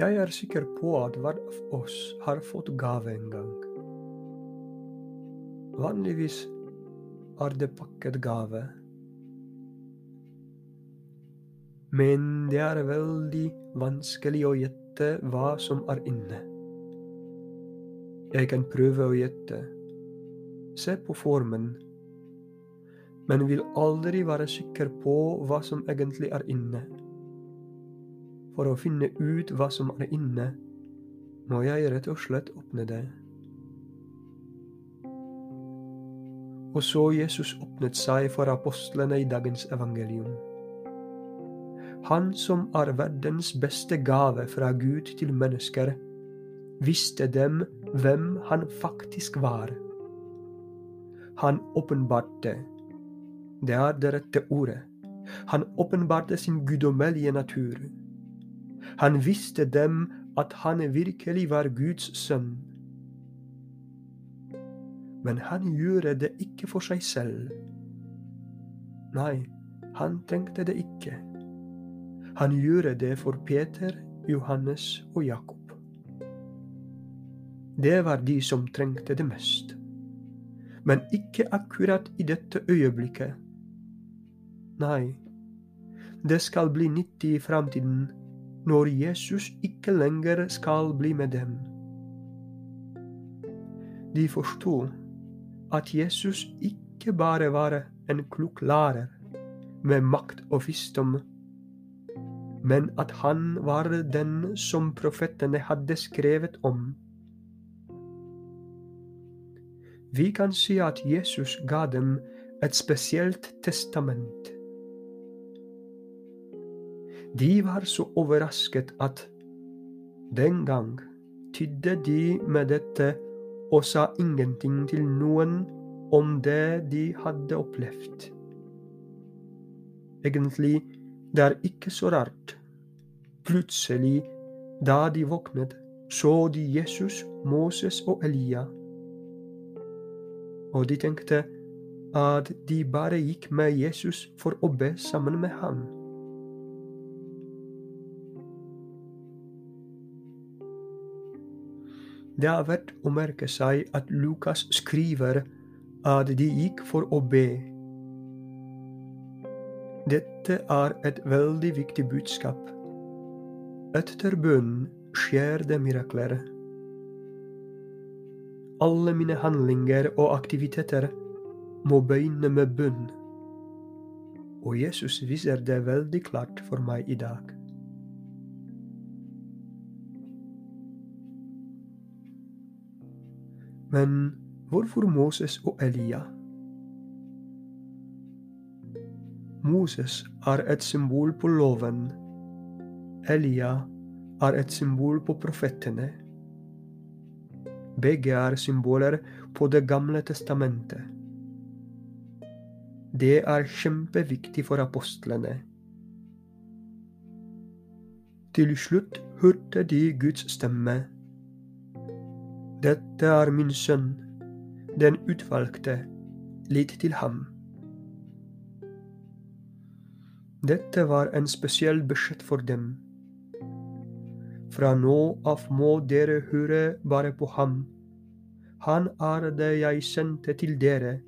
Jeg er sikker på at hver av oss har fått gave en gang. Vanligvis er det pakket gave. Men det er veldig vanskelig å gjette hva som er inne. Jeg kan prøve å gjette. Se på formen. Men vil aldri være sikker på hva som egentlig er inne. For å finne ut hva som er inne, må jeg rett og slett åpne det. Og så Jesus åpnet seg for apostlene i dagens evangelium. Han som er verdens beste gave fra Gud til mennesker, visste dem hvem han faktisk var. Han åpenbarte, det er det rette ordet, han åpenbarte sin guddommelige natur. Han visste dem at han virkelig var Guds sønn. Men han gjorde det ikke for seg selv. Nei, han trengte det ikke. Han gjorde det for Peter, Johannes og Jakob. Det var de som trengte det mest. Men ikke akkurat i dette øyeblikket. Nei, det skal bli nyttig i framtiden når Jesus ikke lenger skal bli med dem. De forsto at Jesus ikke bare var en klok lærer med makt og visdom, men at han var den som profetene hadde skrevet om. Vi kan si at Jesus ga dem et spesielt testament de var så overrasket at den gang tydde de med dette og sa ingenting til noen om det de hadde opplevd. Egentlig, det er ikke så rart. Plutselig, da de våknet, så de Jesus, Moses og Elia. Og de tenkte at de bare gikk med Jesus for å be sammen med ham. Det er verdt å merke seg at Lukas skriver at de gikk for å be. Dette er et veldig viktig budskap. Etter bønn skjer det mirakler. Alle mine handlinger og aktiviteter må begynne med bønn. Og Jesus viser det veldig klart for meg i dag. Men hvorfor Moses og Elia? Moses er et symbol på loven. Elia er et symbol på profetene. Begge er symboler på Det gamle testamentet. Det er kjempeviktig for apostlene. Til slutt hørte de Guds stemme dette er min sønn, den utvalgte, lytt til ham. Dette var en spesiell beskjed for dem. Fra nå av må dere høre bare på ham. Han er det jeg sendte til dere,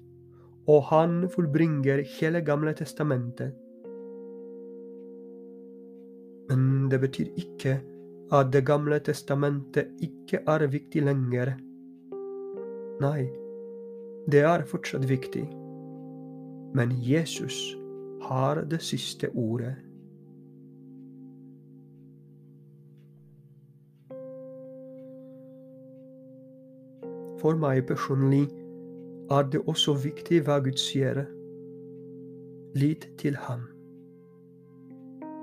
og han fullbringer hele Gamle testamentet. Men det betyr ikke at Det gamle testamentet ikke er viktig lenger. Nei, det er fortsatt viktig. Men Jesus har det siste ordet. For meg personlig er det også viktig hva Gud sier. Lytt til ham.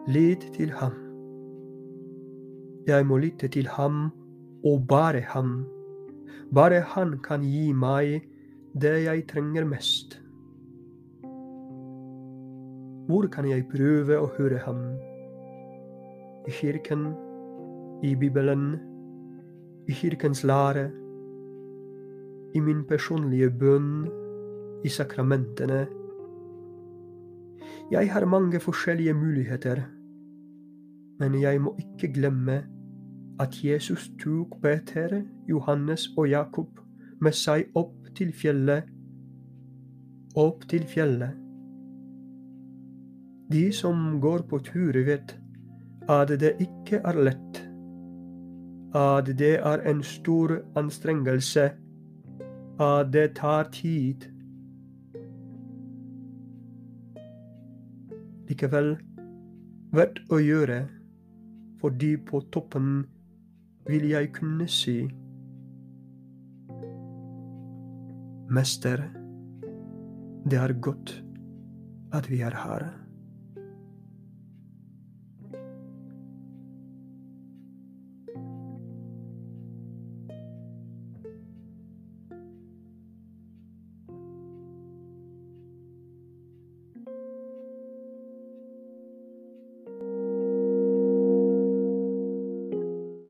Lytt til ham. Jeg må lytte til ham og bare ham. Bare han kan gi meg det jeg trenger mest. Hvor kan jeg prøve å høre ham? I kirken, i Bibelen, i kirkens lære, i min personlige bønn, i sakramentene. Jeg har mange forskjellige muligheter, men jeg må ikke glemme at Jesus tok Peter, Johannes og Jakob med seg opp til fjellet, opp til fjellet. De som går på tur, vet at det ikke er lett, at det er en stor anstrengelse, at det tar tid. Likevel verdt å gjøre, fordi på toppen vil jeg kunne si Mester, det er godt at vi er her.